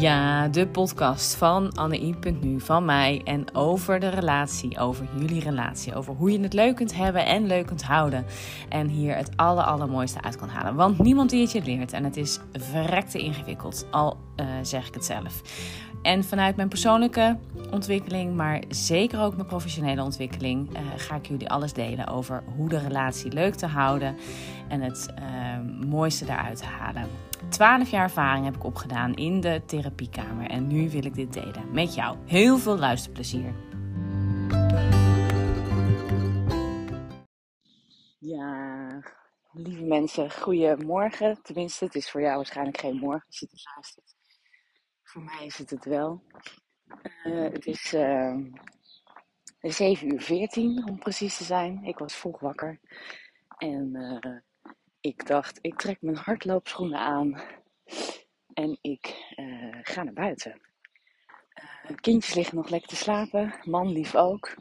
Ja, de podcast van Anne.nu, van mij en over de relatie, over jullie relatie, over hoe je het leuk kunt hebben en leuk kunt houden. En hier het aller, allermooiste uit kan halen. Want niemand die het je leert en het is verrekte ingewikkeld, al uh, zeg ik het zelf. En vanuit mijn persoonlijke ontwikkeling, maar zeker ook mijn professionele ontwikkeling, uh, ga ik jullie alles delen over hoe de relatie leuk te houden en het uh, mooiste daaruit te halen. 12 jaar ervaring heb ik opgedaan in de therapiekamer en nu wil ik dit delen met jou. Heel veel luisterplezier. Ja, lieve mensen, goedemorgen. Tenminste, het is voor jou waarschijnlijk geen morgen je het luistert. Voor mij is het het wel. Uh, het is uh, 7 uur 14 om precies te zijn. Ik was vroeg wakker. En uh, ik dacht, ik trek mijn hardloopschoenen aan. En ik uh, ga naar buiten. kindjes liggen nog lekker te slapen. Man lief ook.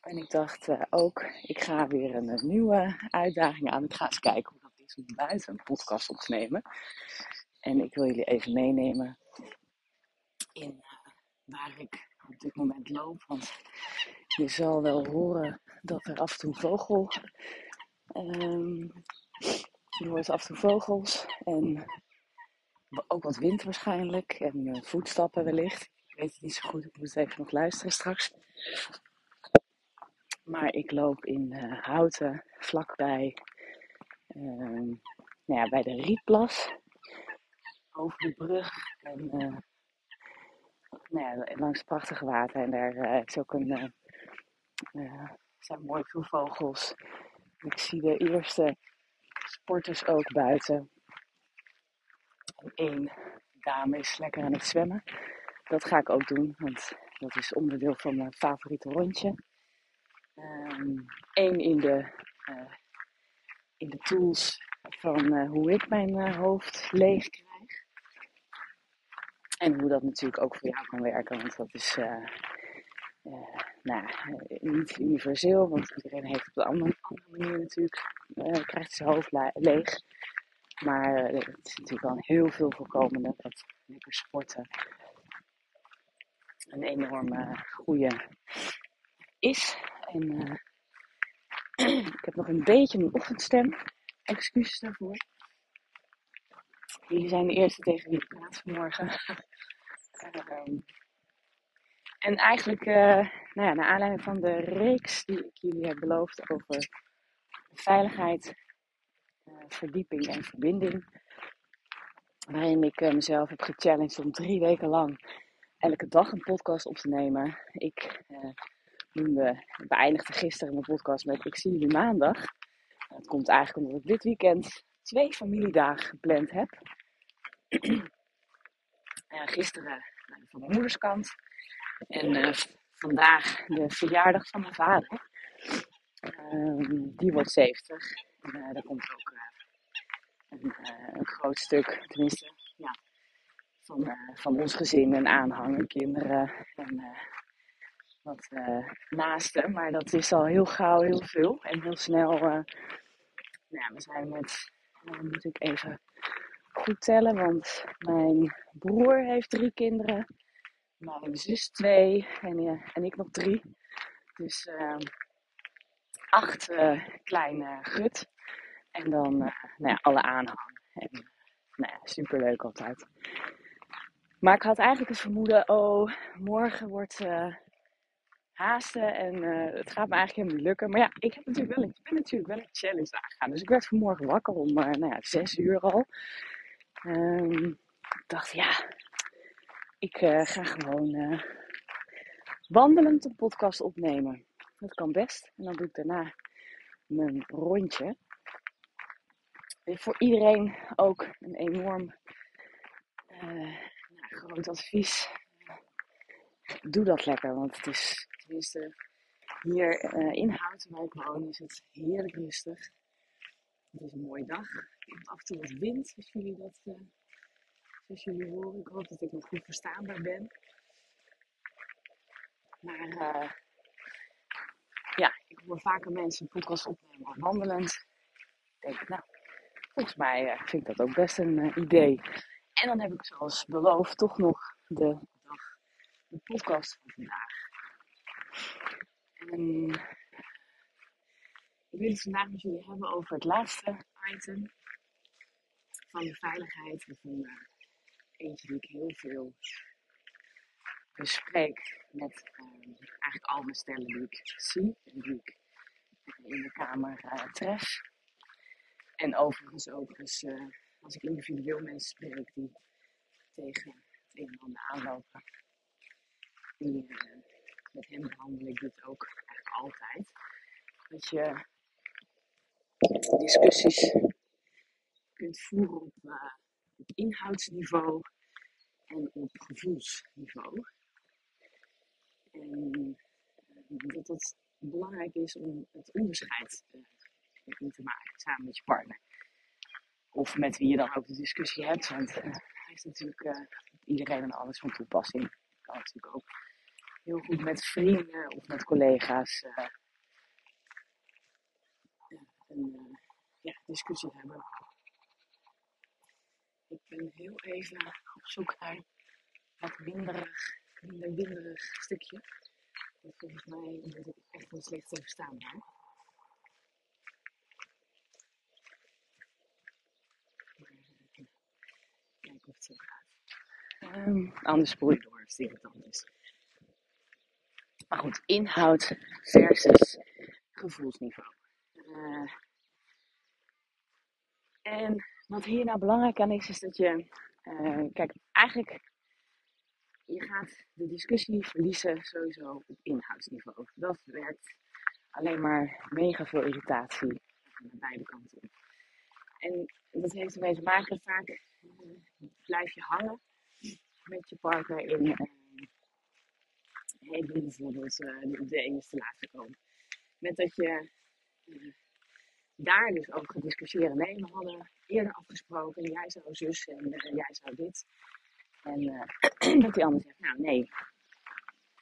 En ik dacht ook, ik ga weer een, nieuwe uitdaging aan. Ik ga eens kijken hoe dat is om buiten een podcast op te nemen. En ik wil jullie even meenemen in uh, waar ik op dit moment loop. Want je zal wel horen dat er af en toe vogel. Um, hoort af en toe vogels en ook wat wind waarschijnlijk. En uh, voetstappen wellicht. Ik weet niet zo goed, ik moet even nog luisteren straks. Maar ik loop in uh, Houten, vlakbij, uh, nou ja, bij de Rietplas. Over de brug. En nou langs prachtige water. En daar is ook een, uh, zijn mooi veel vogels. Ik zie de eerste sporters ook buiten. En één dame is lekker aan het zwemmen. Dat ga ik ook doen, want dat is onderdeel van mijn favoriete rondje. Eén um, in de, in de tools van hoe ik mijn hoofd leeg. En hoe dat natuurlijk ook voor jou kan werken, want dat is uh, uh, nou, niet universeel, want iedereen heeft op een andere, manier natuurlijk, krijgt zijn hoofd leeg. Maar het is natuurlijk wel heel veel voorkomende dat lekker sporten een enorme goede is. En ik heb nog een beetje een ochtendstem, excuses daarvoor. Jullie zijn de eerste tegen wie ik praat vanmorgen. um, en eigenlijk, uh, nou ja, naar aanleiding van de reeks die ik jullie heb beloofd over veiligheid, uh, verdieping en verbinding. Waarin ik uh, mezelf heb gechallenged om drie weken lang elke dag een podcast op te nemen. Ik beëindigde gisteren mijn podcast met Ik zie jullie maandag. Dat komt eigenlijk omdat ik dit weekend twee familiedagen gepland heb. uh, gisteren van mijn moederskant. En uh, vandaag de verjaardag van mijn vader. Uh, die wordt 70. En uh, daar komt ook een, een, groot stuk, tenminste, ja, van, van ons gezin en aanhangen, kinderen en wat naasten. Maar dat is al heel gauw heel veel en heel snel. nou we zijn met, dan moet ik even goed tellen, want mijn broer heeft drie kinderen, mijn zus twee en, uh, en ik nog drie. Dus uh, acht uh, kleine gut en dan nou ja, alle aanhang. En, nou ja, superleuk altijd. Maar ik had eigenlijk het vermoeden, oh, morgen wordt haasten en het gaat me eigenlijk helemaal niet lukken. Maar ja, ik, heb natuurlijk wel ik ben natuurlijk wel een challenge aangegaan. Dus ik werd vanmorgen wakker om nou ja, zes uur al. Um, ik dacht, ja, ik uh, ga gewoon uh, wandelend een podcast opnemen. Dat kan best. En dan doe ik daarna mijn rondje. Voor iedereen ook een enorm uh, groot advies. Doe dat lekker, want het is tenminste hier in Houten waar ik is het heerlijk rustig. Het is een mooie dag. Af en toe wat wind, als jullie dat uh, zoals jullie horen. Ik hoop dat ik nog goed verstaanbaar ben. Maar uh, ja, ik hoor vaker mensen podcast opnemen wandelend. Ik denk, nou, volgens mij vind ik dat ook best een idee. En dan heb ik zoals beloofd toch nog de, de podcast van vandaag. En ik wil het vandaag met jullie hebben over het laatste item van de veiligheid. Van uh, eentje die ik heel veel bespreek met uh, eigenlijk al mijn stellen die ik zie en die ik in de kamer tref. En overigens ook dus, als ik individueel mensen spreek die tegen het een en ander aanlopen. Die, met hen behandel ik dit ook eigenlijk altijd. Dat je discussies kunt voeren op, op inhoudsniveau en op gevoelsniveau. En uh, dat het belangrijk is om het onderscheid uh, in te maken samen met je partner. Of met wie je dan ook de discussie hebt. Want hij is natuurlijk iedereen en alles van toepassing. Kan natuurlijk ook heel goed met vrienden of met collega's een ja, discussie hebben. Ik ben heel even op zoek naar wat minder winderig stukje. Want volgens mij ben ik echt een slecht te verstaan. Kijken of het zo gaat. Um, anders spoel je door als het irritant is. Maar goed, inhoud versus gevoelsniveau. Uh, en wat hier nou belangrijk aan is, is dat je, uh, kijk, eigenlijk, je gaat de discussie verliezen sowieso op inhoudsniveau. Dat werkt alleen maar mega veel irritatie aan beide kanten. En dat heeft ermee te maken, vaak uh, blijf je hangen met je partner in, uh, hey, bijvoorbeeld, uh, de, gekomen. Met dat je daar dus over gaan discussiëren. Nee, we hadden eerder afgesproken, jij zou zus en uh, jij zou dit. En uh, dat die ander zegt, nou nee,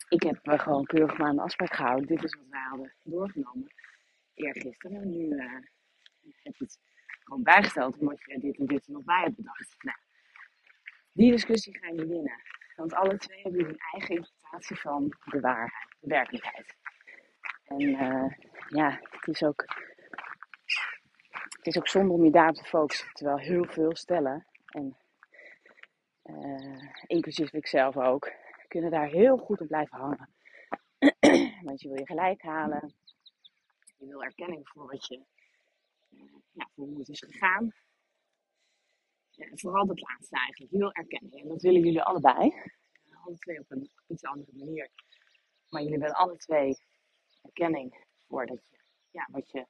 ik heb gewoon keurig maar een afspraak gehouden. Dit is wat wij hadden doorgenomen eergisteren. En nu heb je het gewoon bijgesteld omdat je dit en dit nog bij hebt bedacht. Nou, die discussie ga je winnen. Want alle twee hebben hun eigen interpretatie van de waarheid, de werkelijkheid. En ja, het is ook het is ook zonde om je daarop te focussen. Terwijl heel veel stellen, en uh, inclusief ik zelf ook, kunnen daar heel goed op blijven hangen. Want je wil je gelijk halen. Je wil erkenning voor wat je, ja, voor hoe het is gegaan. Vooral dat laatste eigenlijk. Wil erkenning. En dat willen jullie allebei. Uh, alle twee op een iets andere manier. Maar jullie willen alle twee erkenning voor dat je, ja, wat je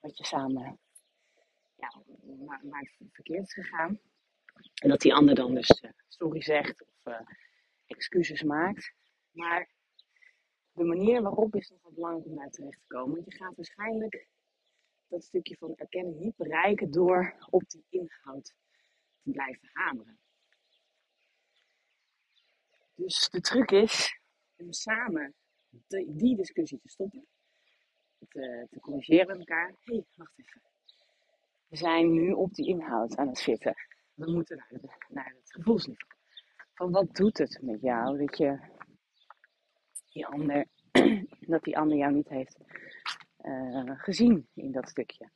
wat je samen ja, maakt verkeerd is gegaan. En dat die ander dan dus uh, sorry zegt of excuses maakt. Maar de manier waarop is nog wel belangrijk om daar terecht te komen. Want je gaat waarschijnlijk dat stukje van erkenning niet bereiken door op die inhoud te blijven hameren. Dus de truc is om samen die discussie te stoppen te, te corrigeren met elkaar. Hé, hey, wacht even. We zijn nu op die inhoud aan het zitten. We moeten naar, naar het gevoelsniveau. Van wat doet het met jou dat je die ander, dat die ander jou niet heeft uh, gezien in dat stukje.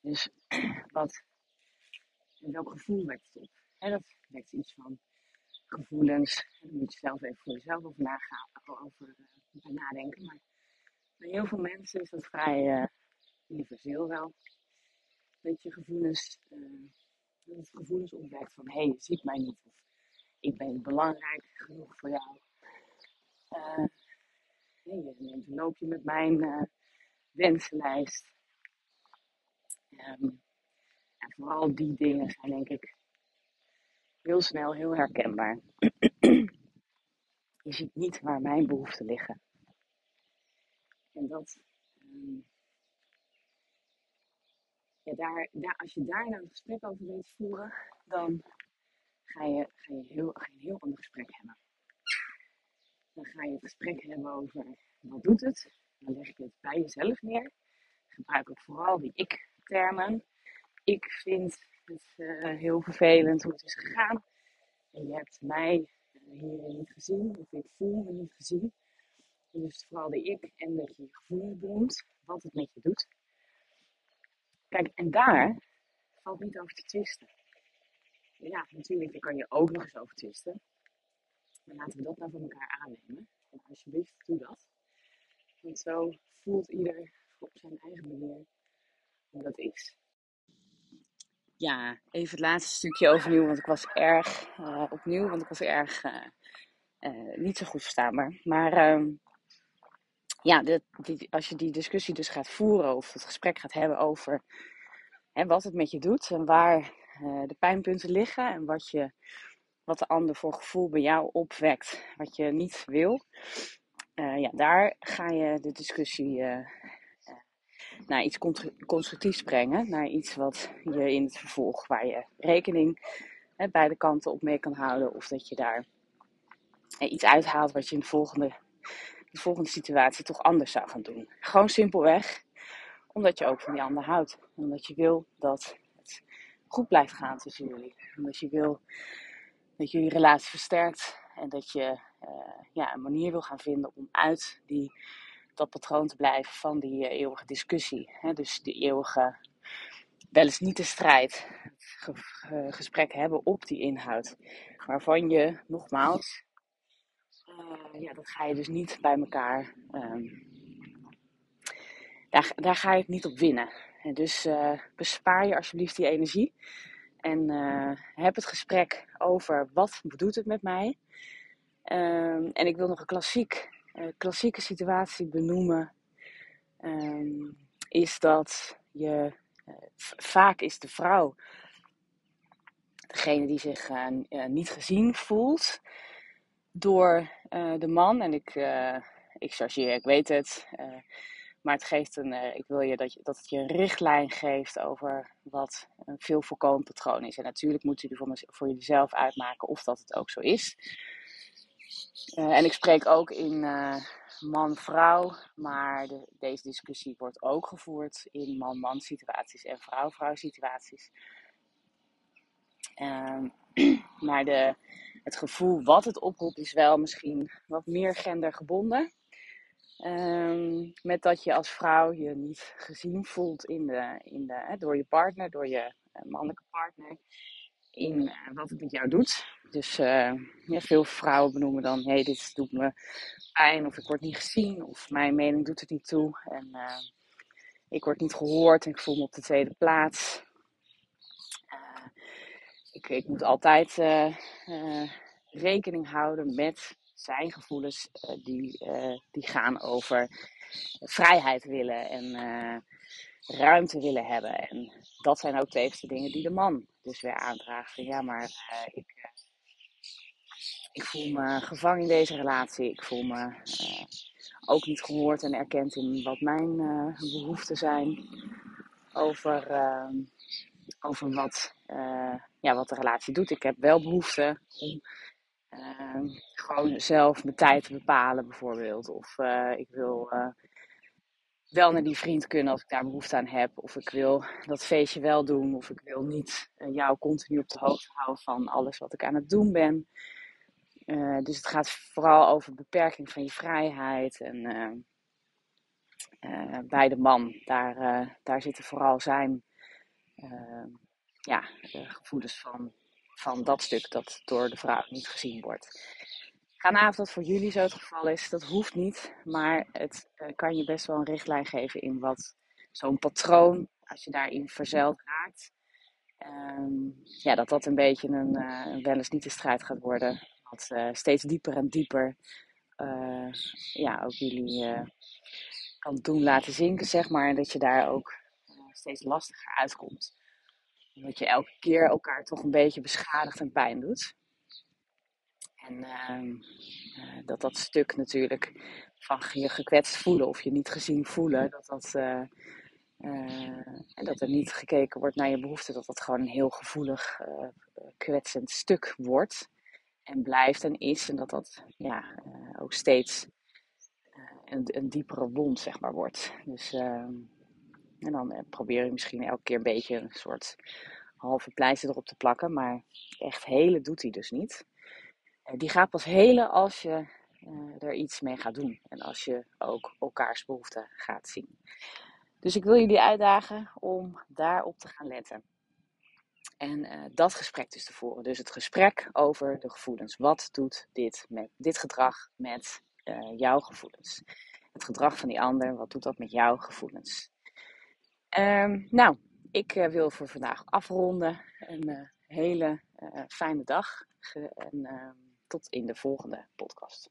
Dus wat, welk gevoel wekt het op? Dat wekt iets van gevoelens. Daar moet je zelf even voor jezelf over, nagaan, over uh, nadenken. Maar bij heel veel mensen is dat vrij uh, universeel wel. Dat je gevoelens, dat gevoelens opwekt van hé, hey, je ziet mij niet. Of ik ben belangrijk genoeg voor jou. Uh, nee, je met mijn wensenlijst. Um, en vooral die dingen zijn denk ik heel snel heel herkenbaar. je ziet niet waar mijn behoeften liggen. En dat, um, ja, daar, daar, als je daar nou een gesprek over wilt voeren, dan ga je, ga je, heel, ga je een heel ander gesprek hebben. Dan ga je het gesprek hebben over wat doet het. Dan leg je het bij jezelf neer. Gebruik ook vooral die ik-termen. Ik vind het uh, heel vervelend hoe het is gegaan. En je hebt mij hier niet gezien, of ik voel me niet gezien. Dus vooral de ik en dat je je gevoel benoemt, wat het met je doet. Kijk, en daar valt niet over te twisten. Ja, natuurlijk, daar kan je ook nog eens over twisten. Maar laten we dat nou van elkaar aannemen. En alsjeblieft, doe dat. Want zo voelt ieder op zijn eigen manier hoe dat is. Ja, even het laatste stukje overnieuw, want ik was erg uh, opnieuw, want ik was erg uh, uh, niet zo goed verstaanbaar. Maar ehm, ja, als je die discussie dus gaat voeren of het gesprek gaat hebben over hè, wat het met je doet en waar de pijnpunten liggen en wat, je, wat de ander voor gevoel bij jou opwekt, wat je niet wil, ja, daar ga je de discussie naar iets constructiefs brengen. Naar iets wat je in het vervolg, waar je rekening beide kanten op mee kan houden. Of dat je daar hè, iets uithaalt wat je in de volgende, de volgende situatie toch anders zou gaan doen. Gewoon simpelweg omdat je ook van die ander houdt. Omdat je wil dat het goed blijft gaan tussen jullie. Omdat je wil dat jullie relatie versterkt. En dat je uh, ja, een manier wil gaan vinden om uit die dat patroon te blijven van die uh, eeuwige discussie. Hè? Dus die eeuwige, wel eens niet de strijd, gesprek hebben op die inhoud. Waarvan je, nogmaals, uh, ja, dat ga je dus niet bij elkaar, um, daar, daar ga je het niet op winnen. En dus bespaar je alsjeblieft die energie. En heb het gesprek over wat doet het met mij. Um, en ik wil nog een klassiek uh, klassieke situatie benoemen, um, is dat je uh, vaak is de vrouw degene die zich niet gezien voelt door de man. En ik, ik chargeer, ik weet het. Maar het geeft een, ik wil je dat, je dat het je een richtlijn geeft over wat een veel voorkomend patroon is. En natuurlijk moet jullie voor, voor jullie zelf uitmaken of dat het ook zo is. Uh, en ik spreek ook in uh, man-vrouw, maar de, deze discussie wordt ook gevoerd in man-man situaties en vrouw-vrouw situaties. Uh, maar de, het gevoel wat het oproept is wel misschien wat meer gendergebonden. Um, met dat je als vrouw je niet gezien voelt in de, in de, hè, door je partner, door je eh, mannelijke partner in uh, wat het met jou doet. Dus uh, ja, veel vrouwen benoemen dan: hé, hey, dit doet me pijn, of ik word niet gezien, of mijn mening doet het niet toe. En uh, ik word niet gehoord en ik voel me op de tweede plaats. ik, ik moet altijd rekening houden met zijn gevoelens die, die gaan over vrijheid willen en ruimte willen hebben. En dat zijn ook tevens de dingen die de man dus weer aandraagt. ja, maar ik, ik voel me gevangen in deze relatie. Ik voel me ook niet gehoord en erkend in wat mijn behoeften zijn. Over, ehm, over wat, ja, wat de relatie doet. Ik heb wel behoefte om ehm, gewoon zelf mijn tijd bepalen, bijvoorbeeld. Of ik wil wel naar die vriend kunnen als ik daar behoefte aan heb. Of ik wil dat feestje wel doen. Of ik wil niet uh, jou continu op de hoogte houden van alles wat ik aan het doen ben. Dus het gaat vooral over beperking van je vrijheid. En bij de man, daar, daar zitten vooral zijn ja, gevoelens van, van dat stuk dat door de vrouw niet gezien wordt. Ga na of dat voor jullie zo het geval is. Dat hoeft niet. Maar het uh, kan je best wel een richtlijn geven in wat zo'n patroon, als je daarin verzeild raakt. Um, ja, dat dat een beetje een uh, wel eens niet de strijd gaat worden. Wat uh, steeds dieper en dieper ja, ook jullie kan doen laten zinken, zeg maar. En dat je daar ook steeds lastiger uitkomt. Omdat je elke keer elkaar toch een beetje beschadigt en pijn doet. En uh, uh, dat dat stuk natuurlijk van je gekwetst voelen of je niet gezien voelen, dat, dat, uh, en dat er niet gekeken wordt naar je behoeften, dat dat gewoon een heel gevoelig, kwetsend stuk wordt en blijft en is. En dat dat ja, ook steeds een, een, diepere wond zeg maar, wordt. Dus, ehm, en dan probeer je misschien elke keer een beetje een soort halve pleister erop te plakken, maar echt hele doet hij dus niet. Die gaat pas helen als je uh, er iets mee gaat doen en als je ook elkaars behoeften gaat zien. Dus ik wil jullie uitdagen om daarop te gaan letten. En uh, dat gesprek dus te voeren. Dus het gesprek over de gevoelens. Wat doet dit, met, dit gedrag met jouw gevoelens? Het gedrag van die ander, wat doet dat met jouw gevoelens? Um, nou, ik uh, wil voor vandaag afronden. Een hele fijne dag. En ehm, tot in de volgende podcast.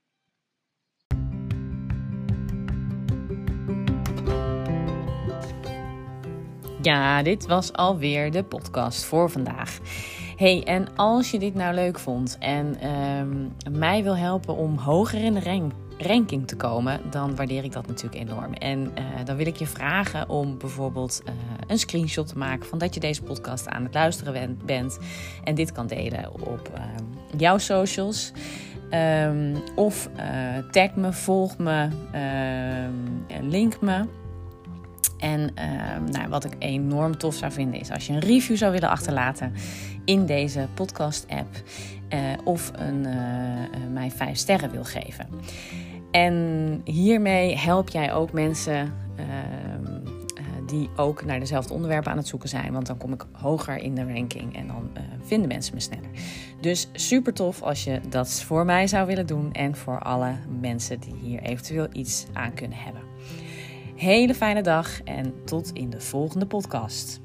Ja, dit was alweer de podcast voor vandaag. Hey, en als je dit nou leuk vond en um, mij wil helpen om hoger in de rank, ranking te komen, dan waardeer ik dat natuurlijk enorm. En uh, dan wil ik je vragen om bijvoorbeeld uh, een screenshot te maken van dat je deze podcast aan het luisteren bent en dit kan delen op uh, jouw socials. Um, of tag me, volg me, link me. En uh, nou, wat ik enorm tof zou vinden is als je een review zou willen achterlaten in deze podcast-app. Uh, of een, uh, mij vijf sterren wil geven. En hiermee help jij ook mensen ehm, die ook naar dezelfde onderwerpen aan het zoeken zijn. Want dan kom ik hoger in de ranking en dan vinden mensen me sneller. Dus super tof als je dat voor mij zou willen doen en voor alle mensen die hier eventueel iets aan kunnen hebben hele fijne dag en tot in de volgende podcast.